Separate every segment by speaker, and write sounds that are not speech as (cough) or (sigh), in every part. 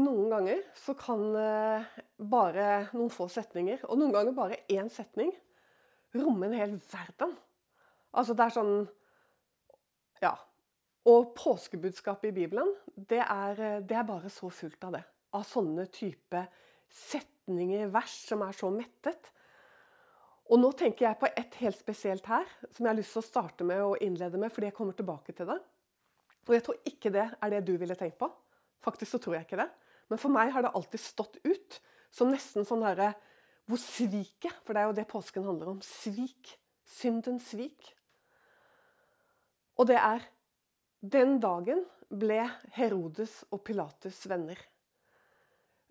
Speaker 1: noen ganger så kan eh, bare noen få setninger, og noen ganger bare én setning, romme en hel verden. Altså det er sånn Ja. Og påskebudskapet i Bibelen, det er, eh, det er bare så fullt av det. Av sånne type setninger, vers, som er så mettet. Og nå tenker jeg på et helt spesielt her, som jeg har lyst til å starte med og innlede med, fordi jeg kommer tilbake til det. Og jeg tror ikke det er det du ville tenkt på. Faktisk så tror jeg ikke det. Men for meg har det alltid stått ut som nesten sånn herre Hvor sviket For det er jo det påsken handler om. Svik. Syndens svik. Og det er Den dagen ble Herodes og Pilatus venner.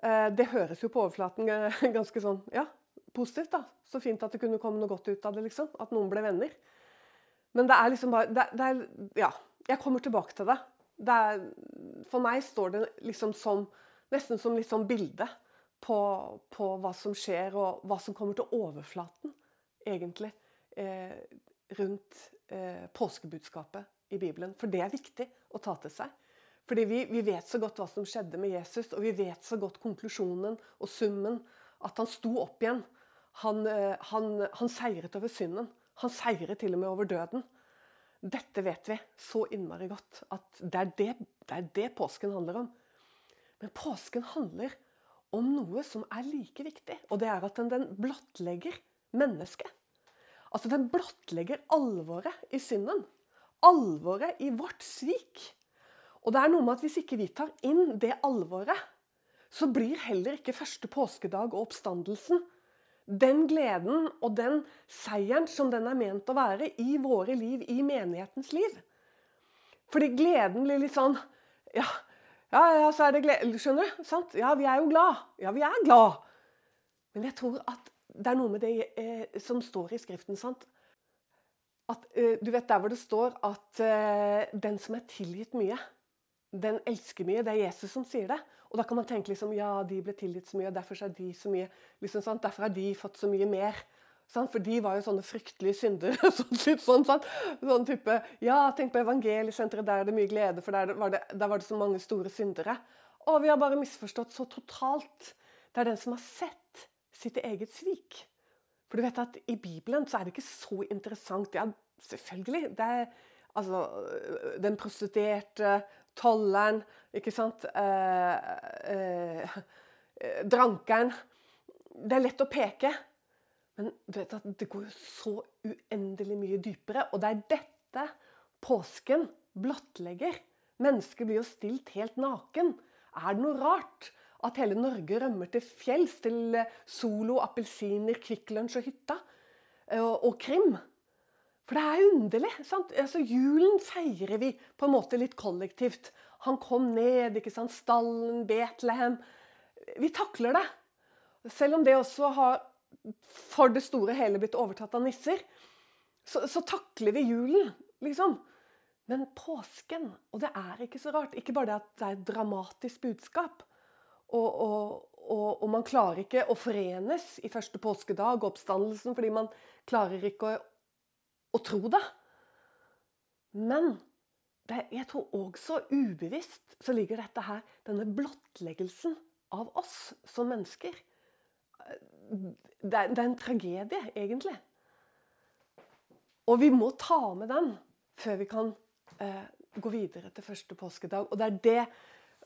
Speaker 1: Eh, det høres jo på overflaten (laughs) ganske sånn ja, positivt. da. Så fint at det kunne komme noe godt ut av det. liksom, At noen ble venner. Men det er liksom bare det, det er, Ja, jeg kommer tilbake til det. det er, for meg står det liksom som Nesten som litt sånn bilde på, på, hva som skjer, og hva som kommer til overflaten, egentlig, eh, rundt eh, påskebudskapet i Bibelen. For det er viktig å ta til seg. Fordi vi, vi, vet så godt hva som skjedde med Jesus, og vi vet så godt konklusjonen og summen. At han sto opp igjen. Han, eh, han, han seiret over synden. Han seiret til og med over døden. Dette vet vi så innmari godt. At det er det, det er det, påsken handler om. Men påsken handler om noe som er like viktig. Og det er at den, den blottlegger mennesket. Altså den blottlegger alvoret i synden. Alvoret i vårt svik. Og det er noe med at hvis ikke vi tar inn det alvoret, så blir heller ikke første påskedag og oppstandelsen den gleden og den seieren som den er ment å være i våre liv, i menighetens liv. Fordi gleden blir litt sånn Ja, ja, ja så er det glede Skjønner du? Sant? Ja, vi er jo glad. Ja, vi er glad. Men jeg tror at det er noe med det eh, som står i Skriften. sant? At, eh, du vet der hvor det står at eh, den som er tilgitt mye, den elsker mye. Det er Jesus som sier det. Og da kan man tenke liksom, ja, de ble tilgitt så mye, og derfor er de så mye, liksom, derfor har de fått så mye mer. For de var jo sånne fryktelige syndere. (laughs) sånn, sånn, sånn, sånn type Ja, tenk på evangeliesenteret, der er det mye glede, for der var det, der var det så mange store syndere. Og vi har bare misforstått så totalt. Det er den som har sett sitt eget svik. For du vet at i Bibelen så er det ikke så interessant. Ja, selvfølgelig. Det er altså den prostituerte, tolleren, ikke sant eh, eh, Drankeren. Det er lett å peke, men du vet at det går jo så uendelig mye dypere. Og det er dette påsken blottlegger. Mennesket blir jo stilt helt naken. Er det noe rart at hele Norge rømmer til fjells, til Solo, appelsiner, Kvikk og hytta? Og, og Krim? For det er underlig. sant? Altså, Julen feirer vi på en måte litt kollektivt. Han kom ned, ikke sant? stallen, Betlehem. Vi takler det. Selv om det også har for det store hele blitt overtatt av nisser, så, så takler vi julen, liksom. Men påsken Og det er ikke så rart. Ikke bare det at det er et dramatisk budskap. Og, og, og, og man klarer ikke å forenes i første påskedag, og oppstandelsen, fordi man klarer ikke å å tro det. Men det, jeg tror også ubevisst så ligger dette her, denne blottleggelsen av oss som mennesker. Det er, det er en tragedie, egentlig. Og vi må ta med den før vi kan eh, gå videre til første påskedag. Og det er det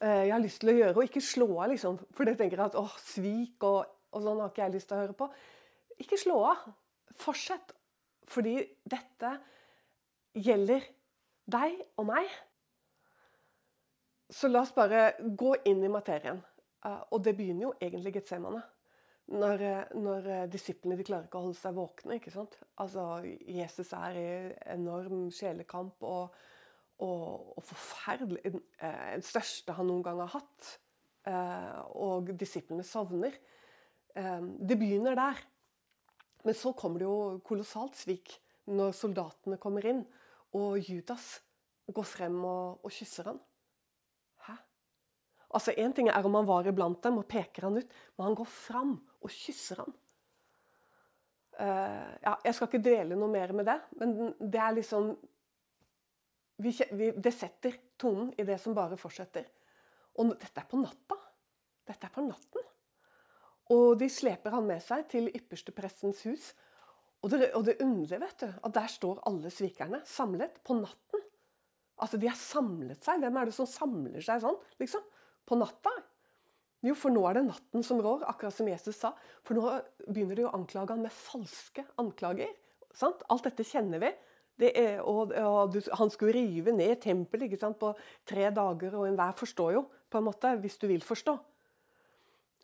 Speaker 1: eh, jeg har lyst til å gjøre, og ikke slå av, liksom. For det tenker jeg at åh, svik og, og sånn har ikke jeg lyst til å høre på. Ikke slå av. Fortsett fordi dette gjelder deg og meg. Så la oss bare gå inn i materien. Eh, og det begynner jo egentlig Getsemane. Når, eh, når eh, disiplene de klarer ikke å holde seg våkne. ikke sant? Altså, Jesus er i enorm sjelekamp og, og, og forferdelig. Den største han noen gang har hatt. Og disiplene sovner. Det begynner der. Men så kommer det jo kolossalt svik når soldatene kommer inn, og Judas går frem og, og kysser han. Hæ? Altså, Én ting er om han var iblant dem og peker han ut, men han går fram og kysser han. Uh, ja, jeg skal ikke dele noe mer med det, men det er liksom vi, vi, Det setter tonen i det som bare fortsetter. Og dette er på natta. Dette er på natten. Og de sleper han med seg til yppersteprestens hus. Og det, og det underlige, vet du, at der står alle svikerne samlet på natten. Altså, de har samlet seg. Hvem er det som samler seg sånn, liksom? På natta? Jo, for nå er det natten som rår, akkurat som Jesus sa. For nå begynner de å anklage han med falske anklager. Sant? Alt dette kjenner vi. Er, og, og, han skulle rive ned tempelet på tre dager, og enhver forstår jo, på en måte, hvis du vil forstå.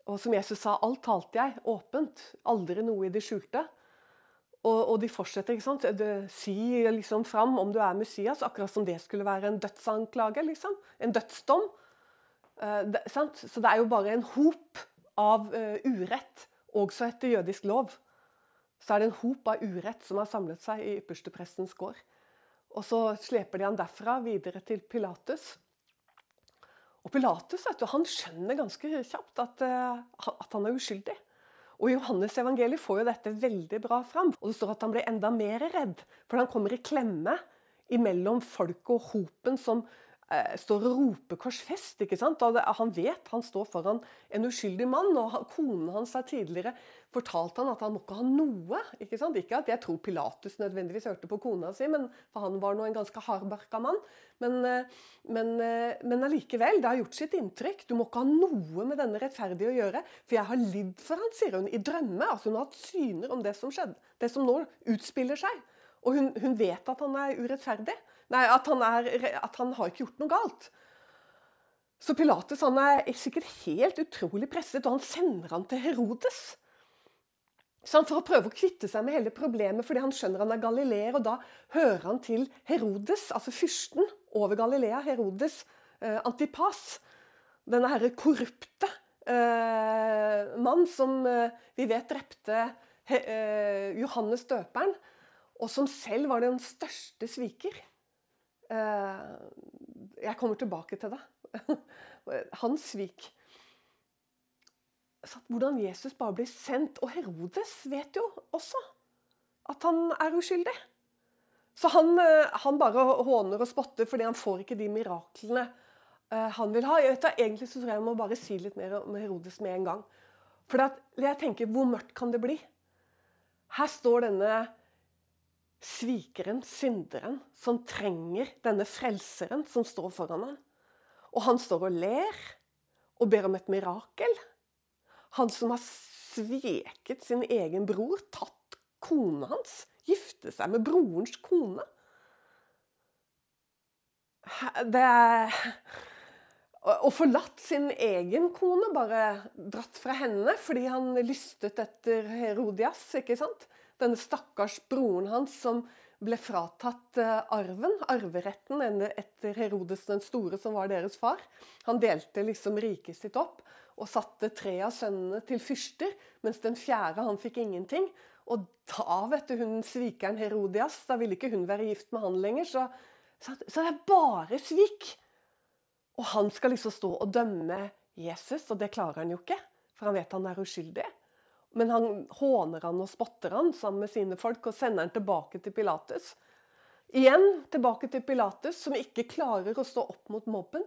Speaker 1: Og som Jesus sa, alt talte jeg åpent, aldri noe i det skjulte. Og, og de fortsetter. ikke sant? Det, si liksom fram om du er Messias, akkurat som det skulle være en dødsanklage. liksom. En dødsdom. Uh, det, Så det er jo bare en hop av uh, urett, også etter jødisk lov så er det en hop av urett som har samlet seg i yppersteprestens gård. Og så sleper de han derfra videre til Pilatus. Og Pilatus du, han skjønner ganske kjapt at, uh, at, han er uskyldig. Og Johannes evangeliet får jo dette veldig bra fram. Og det står at han blir enda mer redd, for han kommer i klemme imellom folket og hopen som eh, står og roper 'korsfest'. ikke sant? Og han vet han står foran en uskyldig mann, og konen hans har tidligere fortalt han at han må ikke ha noe. Ikke sant? Ikke at jeg tror Pilatus nødvendigvis hørte på kona si, men, for han var nå en ganske hardbarka mann. Men, eh, eh, men allikevel, det har gjort sitt inntrykk. Du må ikke ha noe med denne rettferdige å gjøre. For jeg har lidd for han, sier hun, i drømme. Altså Hun har hatt syner om det som skjedde. Det som nå utspiller seg. Og hun, hun vet at han er urettferdig. Nei, at han, er, at han har ikke gjort noe galt. Så Pilatus han er sikkert helt utrolig presset, og han sender han til Herodes. Så For å prøve å kvitte seg med hele problemet, fordi han skjønner han er galileer. Og da hører han til Herodes, altså fyrsten over Galilea, Herodes eh, Antipas. Denne herre korrupte eh, mann som eh, vi vet drepte eh, Johannes døperen, og som selv var den største sviker. Eh, jeg kommer tilbake til det. (laughs) Hans svik. Hvordan Jesus bare blir sendt. Og Herodes vet jo også at han er uskyldig. Så han, eh, han bare håner og spotter fordi han får ikke de miraklene eh, han vil ha. Jeg vet, egentlig så tror jeg jeg må bare si litt mer om Herodes med en gang. For jeg tenker, hvor mørkt kan det bli? Her står denne svikeren, synderen, som trenger denne frelseren som står foran ham. Og han står og ler og ber om et mirakel. Han som har sveket sin egen bror, tatt kona hans, gifte seg med brorens kone. Det er Og forlatt sin egen kone, bare dratt fra henne fordi han lystet etter Herodias, ikke sant? Denne stakkars broren hans som ble fratatt eh, arven, arveretten, etter Herodes den store, som var deres far. Han delte liksom riket sitt opp og satte tre av sønnene til fyrster, mens den fjerde han fikk ingenting. Og da, vet du, hun svikeren Herodias, da ville ikke hun være gift med han lenger. Så, så, så det er bare svik. Og han skal liksom stå og dømme Jesus, og det klarer han jo ikke. For han vet han er uskyldig. Men han håner han og spotter han sammen med sine folk og sender han tilbake til Pilatus. Igjen tilbake til Pilatus, som ikke klarer å stå opp mot mobben.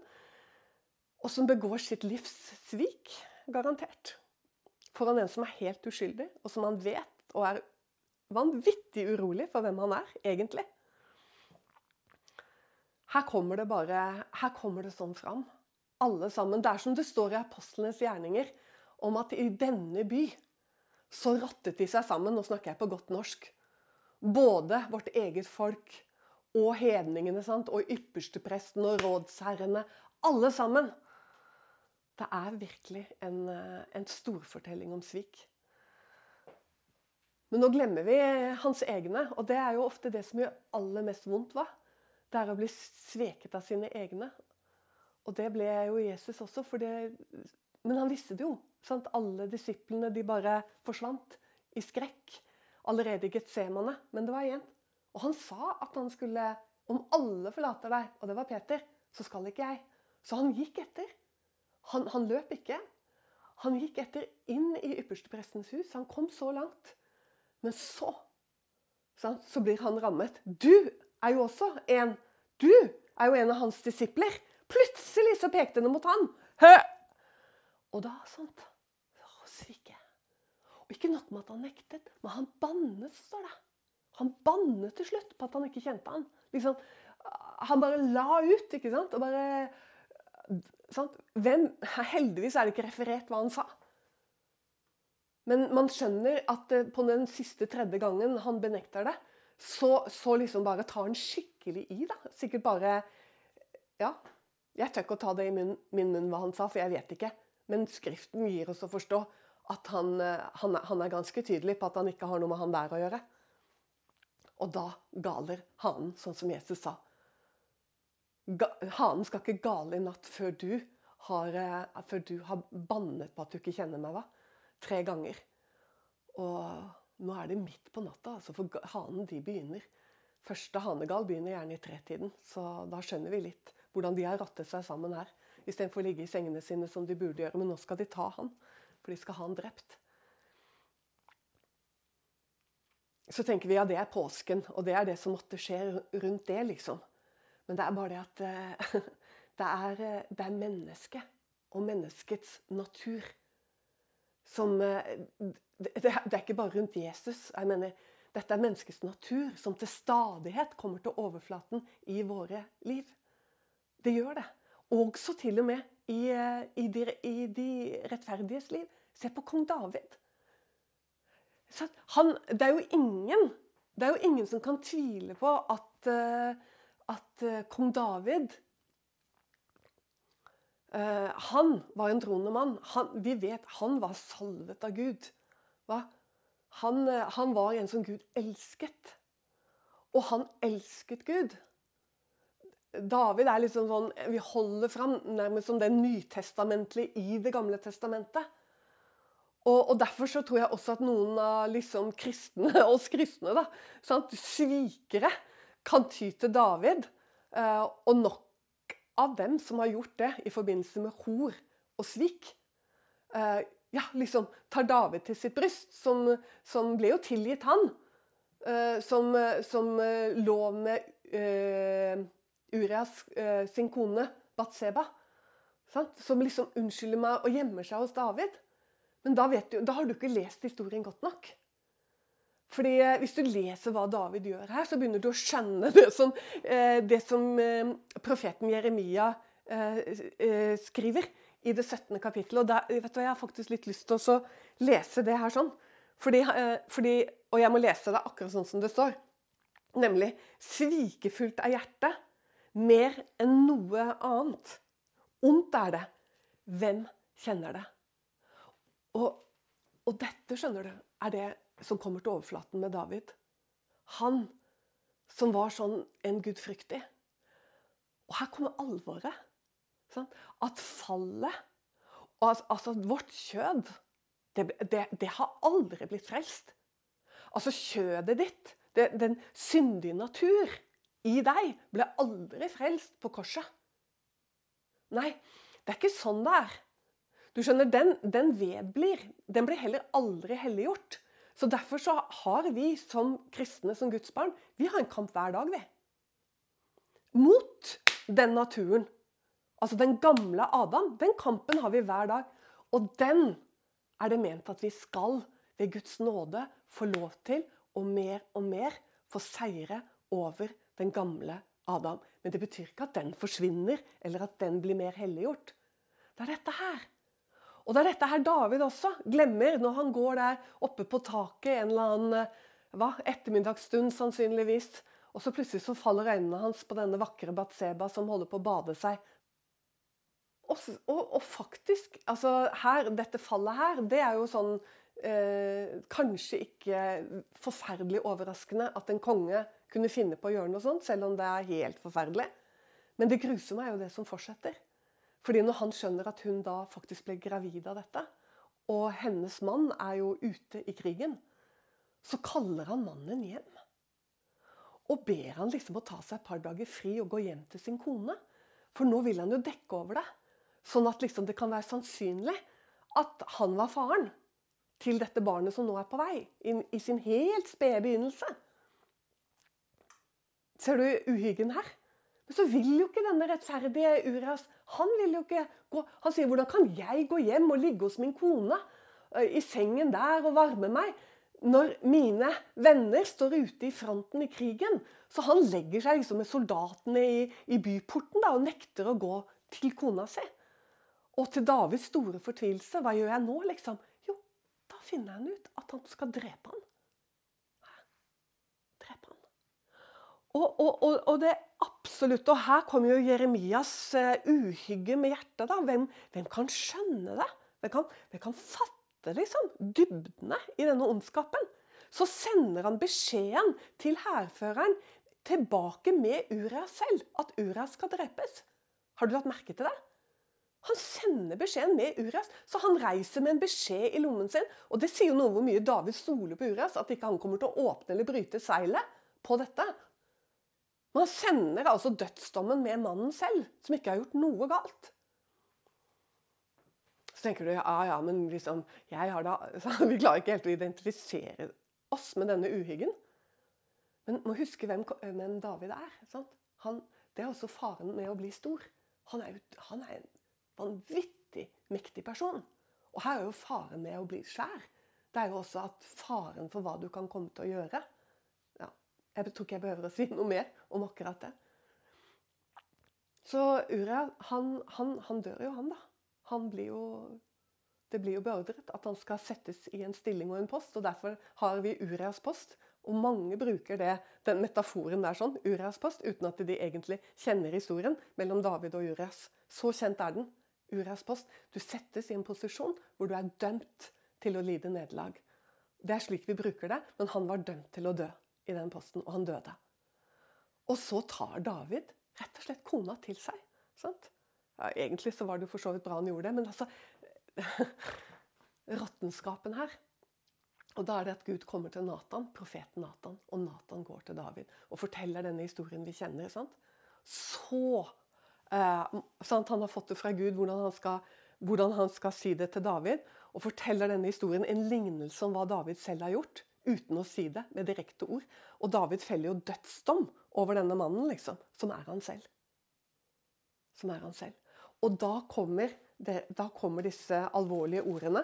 Speaker 1: Og som begår sitt livs svik, garantert. Foran en som er helt uskyldig, og som han vet og er vanvittig urolig for hvem han er, egentlig. Her kommer det bare Her kommer det sånn fram. Alle sammen. Det er som det står i apostlenes gjerninger om at i denne by så rattet de seg sammen, nå snakker jeg på godt norsk, både vårt eget folk og hedningene sant? og ypperstepresten og rådsherrene. Alle sammen. Det er virkelig en, eh, en storfortelling om svik. Men nå glemmer vi hans egne, og det er jo ofte det som gjør aller mest vondt. hva? Det er å bli sveket av sine egne. Og det ble jo Jesus også, det, men han visste det jo. Sant? Alle disiplene de bare forsvant i skrekk allerede i Getsemane. Men det var igjen. Og han sa at han skulle Om alle forlater deg, og det var Peter, så skal ikke jeg. Så han gikk etter. Han, han løp ikke. Han gikk etter inn i yppersteprestens hus. Han kom så langt. Men så sant, så blir han rammet. Du er jo også en Du er jo en av hans disipler. Plutselig så pekte det mot han. Hø! Og da, sant. Og ikke nok med at han nektet, men han bannet, står det. Han bannet til slutt på at han ikke kjente han. Liksom, han bare la ut, ikke sant? Og bare sant? Hvem, heldigvis er det ikke referert hva han sa. Men man skjønner at eh, på den siste tredje gangen han benekter det, så, så liksom bare tar han skikkelig i. da. Sikkert bare Ja, jeg tør ikke å ta det i min, min munn hva han sa, for jeg vet ikke. Men Skriften gir oss å forstå at han, eh, han, han, er ganske tydelig på at han ikke har noe med han der å gjøre. Og da galer hanen, sånn som Jesus sa. Ga, hanen skal ikke gale i natt før du, har, uh, før du har bannet på at du ikke kjenner meg. hva? Tre ganger. Og nå er det midt på natta, altså for hanen de begynner. Første hanegal begynner gjerne i tretiden, så da skjønner vi litt hvordan de har rattet seg sammen her. Istedenfor å ligge i sengene sine som de burde gjøre. Men nå skal de ta han, for de skal ha han drept. Så tenker vi ja, det er påsken, og det er det som måtte skje rundt det, liksom. Men det er bare det at eh, (laughs) det er, eh, det er mennesket og menneskets natur som det, det, er ikke bare rundt Jesus. jeg mener, Dette er menneskets natur som til stadighet kommer til overflaten i våre liv. Det gjør det. Også til og med i, i, de, i de rettferdiges liv. Se på kong David. Han, det, er ingen, det er jo ingen som kan tvile på at, at kong David han var en troende mann. Han, vi vet han var salvet av Gud. Han, han, var en som Gud elsket. Og han elsket Gud. David er liksom sånn Vi holder fram nærmest som den nytestamentlige i Det gamle testamentet. Og, og, Derfor så tror jeg også at noen av liksom kristne, (laughs) oss kristne, da, sant, svikere, kan ty til David. Uh, og nok av dem som har gjort det i forbindelse med hor og svik. Uh, ja, liksom tar David til sitt bryst, som, som ble jo tilgitt han. Uh, som, som lå med Urias sin kone Batseba. Som liksom unnskylder meg og gjemmer seg hos David. Men da, du, da har du ikke lest historien godt nok. Fordi eh, Hvis du leser hva David gjør her, så begynner du å skjønne det som, eh, det som eh, profeten Jeremia skriver i det 17. kapittelet. Og der, vet du, Jeg har faktisk litt lyst til å lese det her sånn. Fordi, fordi, og jeg må lese det akkurat sånn som det står. Nemlig svikefullt er hjertet mer enn noe annet. Ondt er det. Hvem kjenner det? Og, og dette, skjønner du, er det som kommer til overflaten med David. Han som var sånn en gudfryktig. Og her kommer alvoret. Sånn? At fallet Altså, vårt kjød det, det, det, har aldri blitt frelst. Altså, kjødet ditt, det, den syndige natur i deg, ble aldri frelst på korset. Nei, det er ikke sånn det er. Du skjønner, Den, den vedblir. Den blir heller aldri helliggjort. Så Derfor så har vi som kristne, som Guds barn, vi har en kamp hver dag, vi. Mot den naturen. Altså den gamle Adam. Den kampen har vi hver dag. Og den er det ment at vi skal, ved Guds nåde, få lov til og mer og mer få seire over den gamle Adam. Men det betyr ikke at den forsvinner, eller at den blir mer helliggjort. Det er dette her. Og det er dette her David også glemmer når han går der oppe på taket en eller annen eh, hva, ettermiddagsstund sannsynligvis. Og så plutselig så faller øynene hans på denne vakre Batseba som holder på å bade seg. Og, og, og faktisk, altså her, dette fallet her, det er jo sånn eh, Kanskje ikke forferdelig overraskende at en konge kunne finne på å gjøre noe sånt, selv om det er helt forferdelig. Men det grusomme er jo det som fortsetter. Fordi når han skjønner at hun da faktisk ble gravid av dette, og hennes mann er jo ute i krigen, så kaller han mannen hjem. Og ber han liksom å ta seg et par dager fri og gå hjem til sin kone. For nå vil han jo dekke over det. Sånn at liksom det kan være sannsynlig at han var faren til dette barnet som nå er på vei, i sin helt spede begynnelse. Ser du uhyggen her? Men så vil jo ikke denne rettferdige Urias Han vil jo ikke gå Han sier 'Hvordan kan jeg gå hjem og ligge hos min kone i sengen der og varme meg?' Når mine venner står ute i fronten i krigen. Så han legger seg liksom med soldatene i, i byporten da, og nekter å gå til kona si. Og til Davids store fortvilelse, hva gjør jeg nå, liksom? Jo, da finner han ut at han skal drepe han. Drepe han. Og, og, og, og det absolutt, og her kommer jo Jeremias uh, uhygge med hjertet. da. Hvem, hvem, kan skjønne det? Hvem kan, hvem kan fatte liksom, dybdene i denne ondskapen? Så sender han beskjeden til hærføreren tilbake med Uria selv. At Uria skal drepes. Har du lagt merke til det? Han sender beskjeden med Urias, så han reiser med en beskjed i lommen sin. Og Det sier jo noe om hvor mye David stoler på Urias, at ikke han kommer til å åpne eller bryte seilet på dette. Men han sender altså dødsdommen med mannen selv, som ikke har gjort noe galt. Så tenker du ja, ja, men liksom, jeg har da, (laughs) Vi klarer ikke helt å identifisere oss med denne uhyggen. Men må huske hvem, hvem David er. Han, det er også faren med å bli stor. Han er, han er en vanvittig mektig person. Og her er jo faren med å bli svær. Det er jo også at faren for hva du kan komme til å gjøre. Jeg tror ikke jeg behøver å si noe mer om akkurat det. Så Uria, han, han, han dør jo, han, da. Han blir jo det blir jo beordret at han skal settes i en stilling og en post. og Derfor har vi Urias post. Og mange bruker det, den metaforen der sånn, Urias post, uten at de egentlig kjenner historien mellom David og Urias. Så kjent er den. Urias post. Du settes i en posisjon hvor du er dømt til å lide nederlag. Det er slik vi bruker det, men han var dømt til å dø i den posten, og han døde. Og så tar David rett og slett kona til seg. Sant? Ja, egentlig så var det jo for så vidt bra han gjorde det, men altså (laughs) Råttenskapen her. Og da er det at Gud kommer til Nathan, profeten Nathan, og Nathan går til David og forteller denne historien vi kjenner. Sant? Så Eh, han har fått det fra Gud hvordan han, skal, hvordan han, skal, si det til David. Og forteller denne historien en lignelse om hva David selv har gjort, uten å si det med direkte ord. Og David feller jo dødsdom over denne mannen, liksom, som er han selv. Som er han selv. Og da kommer, det, da kommer disse alvorlige ordene.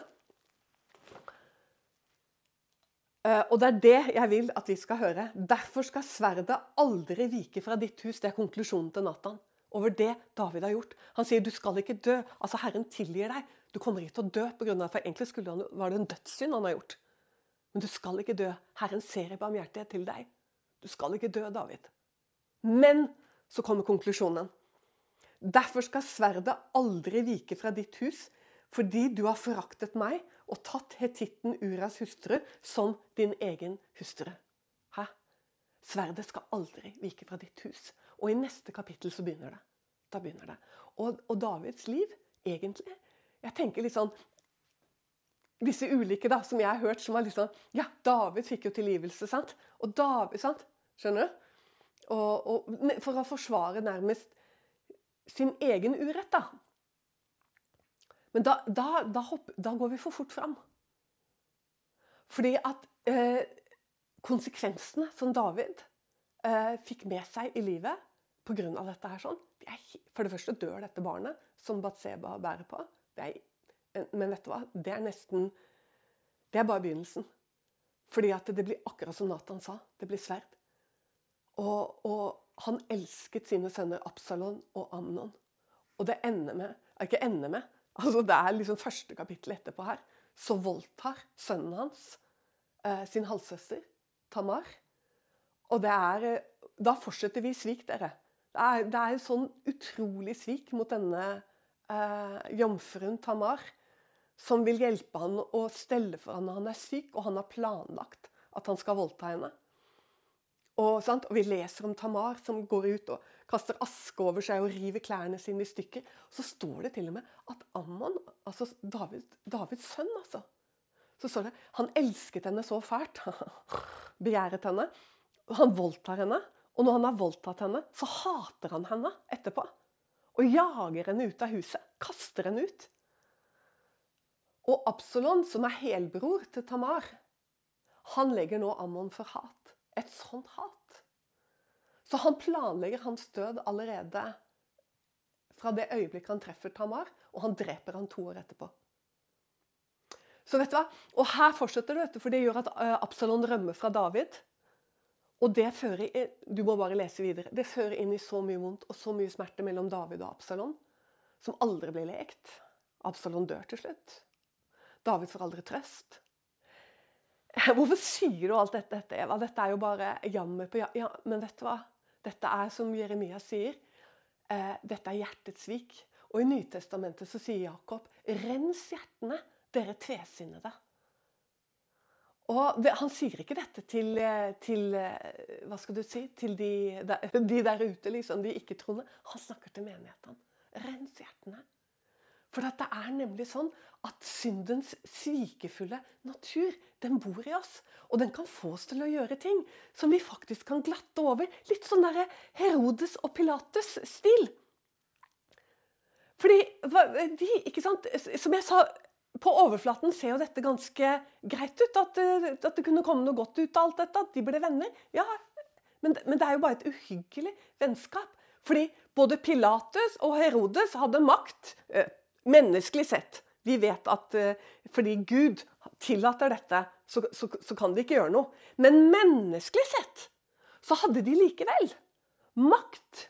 Speaker 1: Uh, og det er det jeg vil at vi skal høre. Derfor skal sverdet aldri vike fra ditt hus. Det er konklusjonen til Nathan over det David har gjort. Han sier du skal ikke dø. Altså Herren tilgir deg. Du kommer ikke til å dø pga. For egentlig han, var det en dødssynd han har gjort. Men du skal ikke dø. Herren ser i barmhjertighet til deg. Du skal ikke dø, David. Men så kommer konklusjonen. Derfor skal sverdet aldri vike fra ditt hus, fordi du har foraktet meg og tatt hetitten Uras hustru som din egen hustru. Hæ? Sverdet skal aldri vike fra ditt hus. Og i neste kapittel så begynner det. Da begynner det. Og, og Davids liv, egentlig Jeg tenker litt sånn Disse ulike da, som jeg har hørt, som var litt sånn Ja, David fikk jo tilgivelse, sant? Og David, sant? Skjønner du? Og, og, for å forsvare nærmest sin egen urett, da. Men da, da, da, hopp, da går vi for fort fram. Fordi at eh, konsekvensene som David eh, fikk med seg i livet, pga. dette her sånn er, For det første dør dette barnet som Batseba bærer på. Det Er, men vet du hva? Det er nesten Det er bare begynnelsen. Fordi at det blir akkurat som Nathan sa. Det blir sverd. Og, og, han elsket sine sønner Absalon og Amnon. Og det ender med Ikke ender med, altså det er liksom første kapittel etterpå her. Så voldtar sønnen hans eh, sin halvsøster Tamar. Og det er eh, Da fortsetter vi svik, dere. Det er, det er sånn utrolig svik mot denne eh, jomfruen Tamar, som vil hjelpe han å stelle for han når han er syk, og han har planlagt at han skal voldta henne. Og, og, Vi leser om Tamar som går ut og kaster aske over seg og river klærne sine i stykker. Så står det til og med at Ammon, altså David, Davids sønn, altså, så står det han elsket henne så fælt. (laughs) Begjæret henne. Han voldtar henne. Og når han har voldtatt henne, så hater han henne etterpå. Og jager henne ut av huset. Kaster henne ut. Og Absalon, som er helbror til Tamar, han legger nå Ammon for hat. Et sånt hat. Så han planlegger hans død allerede fra det øyeblikket han treffer Tamar, og han dreper han to år etterpå. Så vet du hva? Og her fortsetter det, for det gjør at eh, Absalon rømmer fra David. Og det fører du må bare lese videre, det fører inn i så mye vondt og så mye smerte mellom David og Absalon, som aldri blir lekt. Absalon dør til slutt. David får aldri trøst. (laughs) Hvorfor sier du alt dette, Eva? Dette er jo bare jammer på ja, Ja, men vet du hva? Dette er som Jeremia sier, eh, dette er hjertets svik. Og i Nytestamentet så sier Jakob, rens hjertene, dere tvesinnede. Og Han sier ikke dette til, eh, til eh, hva skal du si, til de (laughs) de der ute, liksom, de ikke-troende. Han snakker til menighetene. Rens hjertene. For det er nemlig sånn at syndens svikefulle natur den bor i oss. Og den kan få oss til å gjøre ting som vi faktisk kan glatte over. Litt sånn derre Herodes og Pilatus-stil. Fordi de, ikke sant, Som jeg sa, på overflaten ser jo dette ganske greit ut. At, at det kunne komme noe godt ut av alt dette. At de ble venner. Ja, men, men det er jo bare et uhyggelig vennskap. Fordi både Pilatus og Herodes hadde makt. Eh, Menneskelig sett. Vi vet at uh, fordi Gud tillater dette, så, så, så, kan de ikke gjøre noe. Men menneskelig sett så hadde de likevel makt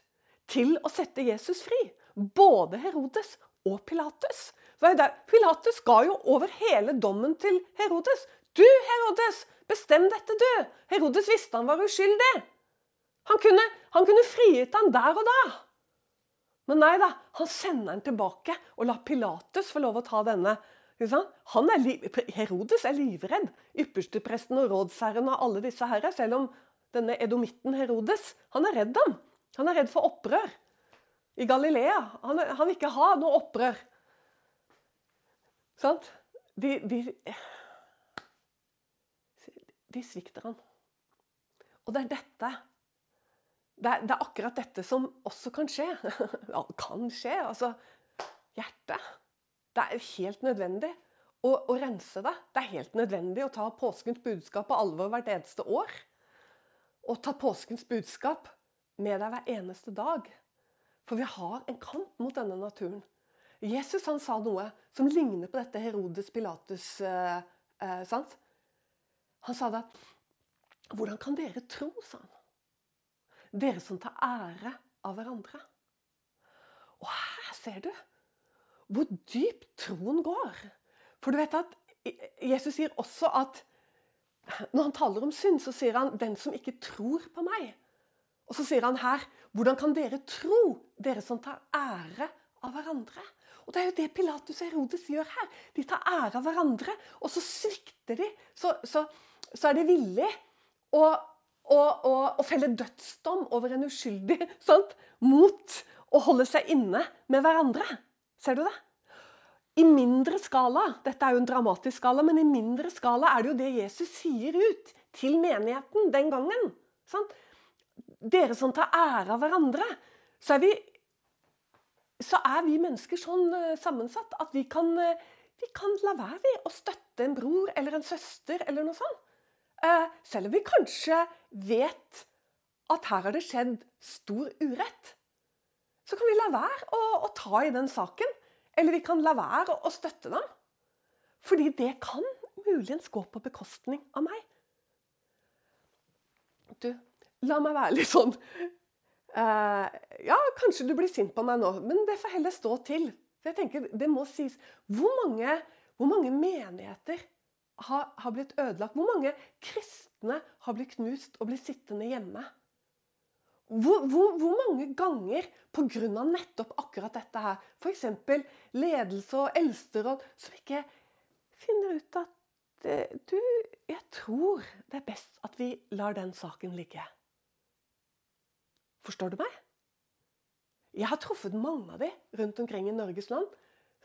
Speaker 1: til å sette Jesus fri. Både Herodes og Pilatus. Pilatus ga jo over hele dommen til Herodes. Du, Herodes, bestem dette, du! Herodes visste han var uskyldig. Han kunne, han kunne frigitt han der og da. Men nei da, han sender den tilbake og lar Pilatus få lov å ta denne. Er Herodes er livredd. Ypperstepresten og rådsherren og alle disse herre. Selv om denne edomitten Herodes han er redd ham. Han er redd for opprør i Galilea. Han, han vil ikke ha noe opprør. Sant? De, de, de svikter han. Og det er dette det er, det er, akkurat dette som også kan skje. (laughs) Ja, kan skje. Altså hjertet. Det er helt nødvendig å, å, rense det. Det er helt nødvendig å ta påskens budskap på alvor hvert eneste år. Og ta påskens budskap med deg hver eneste dag. For vi har en kamp mot denne naturen. Jesus han sa noe som ligner på dette Herodes Pilatus. Eh, eh, sant? Han sa det. Hvordan kan dere tro, sa han. Dere som tar ære av hverandre. Og her ser du hvor dypt troen går. For du vet at Jesus sier også at når han taler om synd, så sier han 'den som ikke tror på meg'. Og så sier han her 'hvordan kan dere tro, dere som tar ære av hverandre'? Og Det er jo det Pilatus og Herodes gjør her. De tar ære av hverandre, og så svikter de. Så, så, så er de villige å og, og, og felle dødsdom over en uskyldig (laughs) sant? mot å holde seg inne med hverandre. Ser du det? I mindre skala dette er jo en dramatisk skala, men i mindre skala er det jo det Jesus sier ut til menigheten den gangen. Sant? Dere som tar ære av hverandre, så er vi, så er vi mennesker sånn uh, sammensatt at vi kan, uh, vi kan la være å støtte en bror eller en søster eller noe sånt. Uh, selv om vi kanskje vet at her har det skjedd stor urett, så kan vi la være å, å ta i den saken. Eller vi kan la være å, å støtte dem. Fordi det kan muligens gå på bekostning av meg. Du, la meg være litt sånn uh, Ja, kanskje du blir sint på meg nå, men det får heller stå til. For jeg tenker, det må sies. Hvor mange, hvor mange menigheter har, har, blitt ødelagt. Hvor mange kristne har blitt knust og blitt sittende hjemme? Hvor, hvor, hvor mange ganger pga. nettopp akkurat dette her, f.eks. ledelse og eldsteråd, som ikke finner ut at eh, du, jeg tror det er best at vi lar den saken ligge. Forstår du meg? Jeg har truffet mange av de rundt omkring i Norges land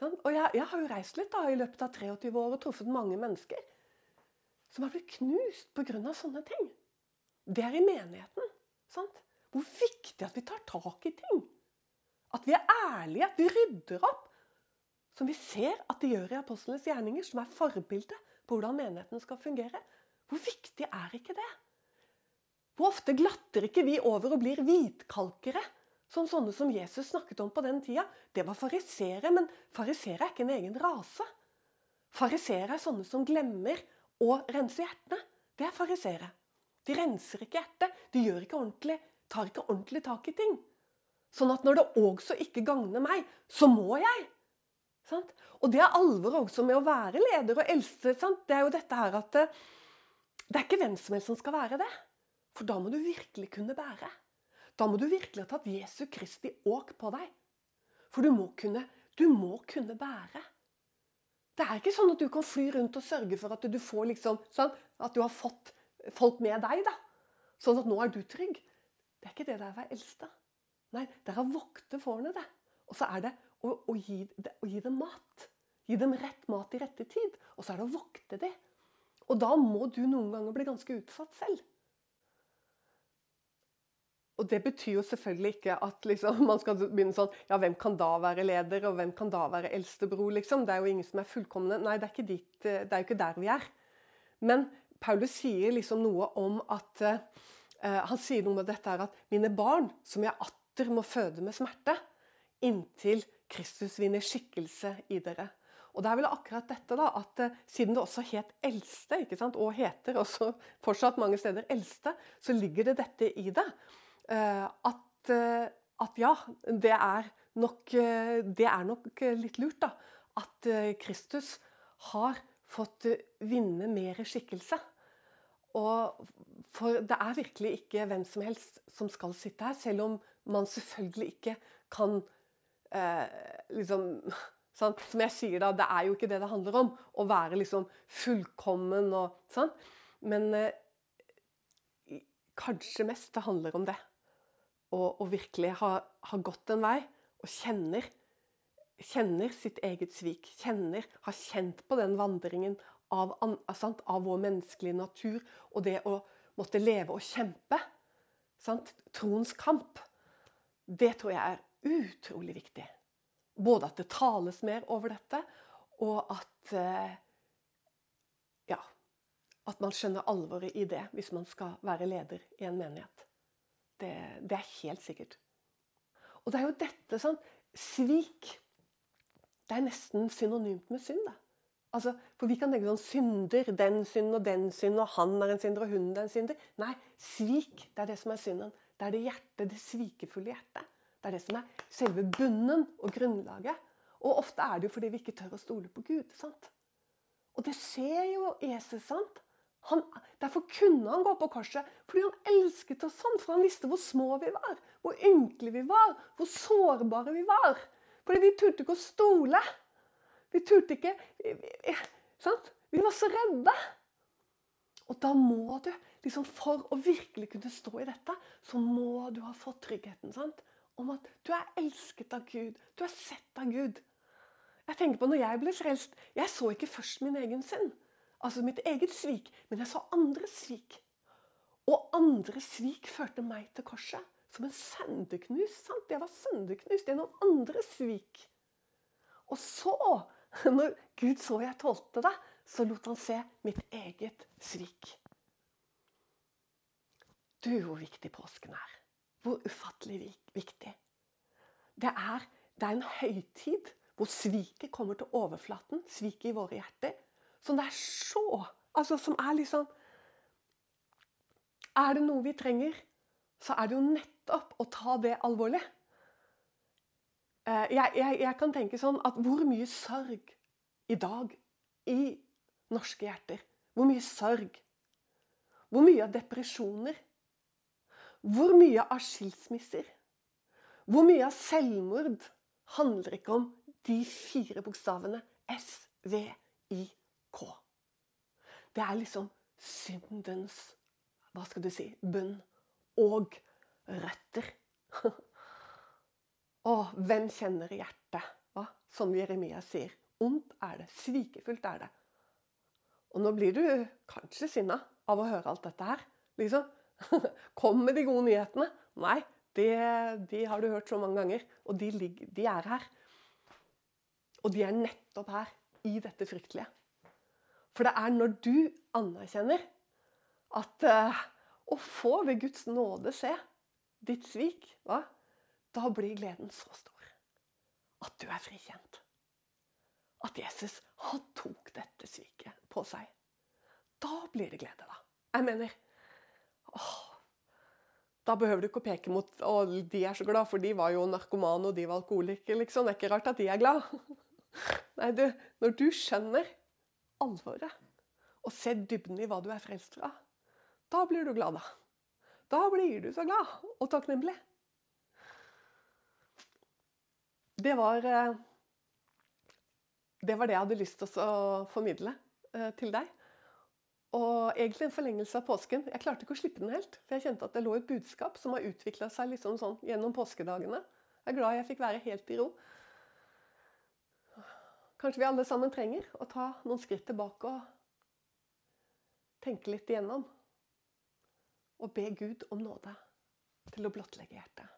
Speaker 1: Sånn? Og jeg, jeg, har jo reist litt da, i løpet av 23 år og truffet mange mennesker som har blitt knust pga. sånne ting. Det er i menigheten. Sant? Hvor viktig at vi tar tak i ting. At vi er ærlige, at vi rydder opp. Som vi ser at de gjør i apostlenes gjerninger, som er forbildet på hvordan menigheten skal fungere. Hvor viktig er ikke det? Hvor ofte glatter ikke vi over og blir hvitkalkere? Som sånne som Jesus snakket om på den tida. Det var farisere, men farisere er ikke en egen rase. Farisere er sånne som glemmer å rense hjertene. Det er farisere. De renser ikke hjertet. De gjør ikke ordentlig, tar ikke ordentlig tak i ting. Sånn at når det også ikke gagner meg, så må jeg. Sant? Og det er alvor også med å være leder og eldste. Sant? Det er jo dette her at eh, det er ikke hvem som helst som skal være det. For da må du virkelig kunne bære. Da må du virkelig ha tatt Jesu Kristi åk på deg. For du må kunne, du må kunne bære. Det er ikke sånn at du kan fly rundt og sørge for at du får liksom, sånn, at du har fått folk med deg. da. Sånn at nå er du trygg. Det er ikke det det er å være eldste. Nei, det er å vokte fårene, det. Og så er det å, å, gi, å, gi, dem mat. Gi dem rett mat i rette tid. Og så er det å vokte det. Og da må du noen ganger bli ganske utsatt selv. Og det betyr jo selvfølgelig ikke at liksom, (laughs) man skal begynne sånn Ja, hvem kan da være leder, og hvem kan da være eldstebror, liksom? Det er jo ingen som er fullkomne. Nei, det er ikke, dit, det er jo ikke der vi er. Men Paulus sier liksom noe om at uh, Han sier noe med dette her at mine barn, som jeg atter må føde med smerte, inntil Kristus vinner skikkelse i dere. Og det er vel akkurat dette da, at uh, Siden det også het eldste, og heter også fortsatt mange steder eldste, så ligger det dette i det. Eh, at, eh, at, ja, det er, nok, eh, det er nok litt lurt, da. At Kristus har fått vinne mer skikkelse. Og for det er virkelig ikke hvem som helst som skal sitte her, selv om man selvfølgelig ikke kan eh, liksom sant? Som jeg sier, da, det er jo ikke det det handler om. Å være liksom fullkommen og sånn. Men eh, kanskje mest det handler om det og, og virkelig har, har, gått en vei og kjenner, kjenner sitt eget svik. Kjenner, har kjent på den vandringen av, sant, av, vår menneskelige natur og det å måtte leve og kjempe. Sant? Troens kamp. Det tror jeg er utrolig viktig. Både at det tales mer over dette, og at eh, ja, at man skjønner alvoret i det hvis man skal være leder i en menighet. Det, det, er helt sikkert. Og det er jo dette sånn Svik Det er nesten synonymt med synd. da. Altså, for vi kan tenke sånn synder, den synden og den synden, og han er en synder og hun er en synder. Nei, svik det er det som er synden. Det er det hjertet, det svikefulle hjertet. Det er det som er selve bunnen og grunnlaget. Og ofte er det jo fordi vi ikke tør å stole på Gud. sant? Og det ser jo Jesus. sant? Han, derfor kunne han gå på korset, fordi han elsket oss sånn. For han visste hvor små vi var, hvor ynkelige vi var, hvor sårbare vi var. Fordi vi turte ikke å stole. Vi turte ikke vi, vi, sant? vi var så redde. Og da må du, liksom for å virkelig kunne stå i dette, så må du ha fått tryggheten sant? om at du er elsket av Gud. Du er sett av Gud. Jeg tenker på når jeg ble frelst. Jeg så ikke først min egen synd altså mitt eget svik, men jeg så andres svik. Og andres svik førte meg til korset. Som en sønderknust. sant? Jeg var sønderknust gjennom andres svik. Og så, (laughs) når Gud så jeg tålte det, så lot han se mitt eget svik. Du, hvor viktig påsken er. Hvor ufattelig viktig. Det er, det er en høytid hvor sviket kommer til overflaten. Sviket i våre hjerter. Som det er så Altså som er liksom Er det noe vi trenger, så er det jo nettopp å ta det alvorlig. Eh, jeg, jeg, jeg kan tenke sånn at hvor mye sorg i dag i norske hjerter Hvor mye sorg. Hvor mye av depresjoner. Hvor mye av skilsmisser. Hvor mye av selvmord handler ikke om de fire bokstavene SVI. K. Det er liksom syndens hva skal du si bunn og røtter. (laughs) Og hvem kjenner hjertet? Hva? Som Jeremia sier. Ondt er det. Svikefullt er det. Og nå blir du kanskje sinna av å høre alt dette her. Liksom. (laughs) Kom med de gode nyhetene. Nei, de, de har du hørt så mange ganger. Og de, ligger, de er her. Og de er nettopp her, i dette fryktelige. For det er når du anerkjenner at uh, Å få ved Guds nåde se ditt svik, hva? da blir gleden så stor at du er frikjent. At Jesus han tok dette sviket på seg. Da blir det glede, da. Jeg mener åh, Da behøver du ikke å peke mot å, de er så glad, for de var jo narkomane og de var alkoholikere. Liksom. Det er ikke rart at de er glad. (laughs) Nei, du, når du skjønner alvoret og se dybden i hva du er frelst fra, da blir du glad, da. Da blir du så glad og takknemlig. Det var, eh, det var det jeg hadde lyst til å formidle eh, til deg. Og egentlig en forlengelse av påsken. Jeg klarte ikke å slippe den helt. For jeg kjente at det lå et budskap som har utvikla seg liksom sånn gjennom påskedagene. Jeg er glad jeg fikk være helt i ro. Kanskje vi alle sammen trenger å ta noen skritt tilbake og tenke litt igjennom. Og be Gud om nåde til å blottlegge hjertet.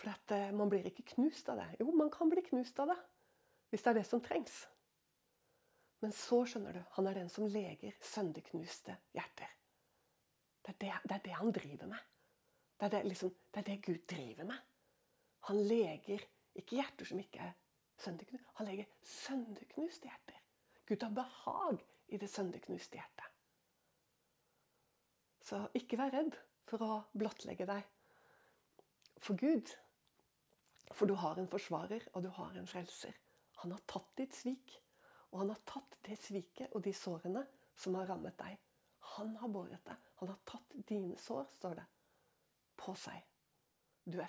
Speaker 1: For at, eh, man blir ikke knust av det. Jo, man kan bli knust av det hvis det er det som trengs. Men så skjønner du, han er den som leger sønderknuste hjerter. Det er det, det er det, han driver med. Det er det, liksom, det er det Gud driver med. Han leger ikke hjerter som ikke er. Han legger sønderknuste hjerter. Gud har behag i det sønderknuste hjertet. Så ikke vær redd for å blottlegge deg for Gud. For du har en forsvarer, og du har en frelser. Han har tatt ditt svik. Og han har tatt det sviket og de sårene som har rammet deg. Han har båret det. Han har tatt dine sår, står det, på seg. Du er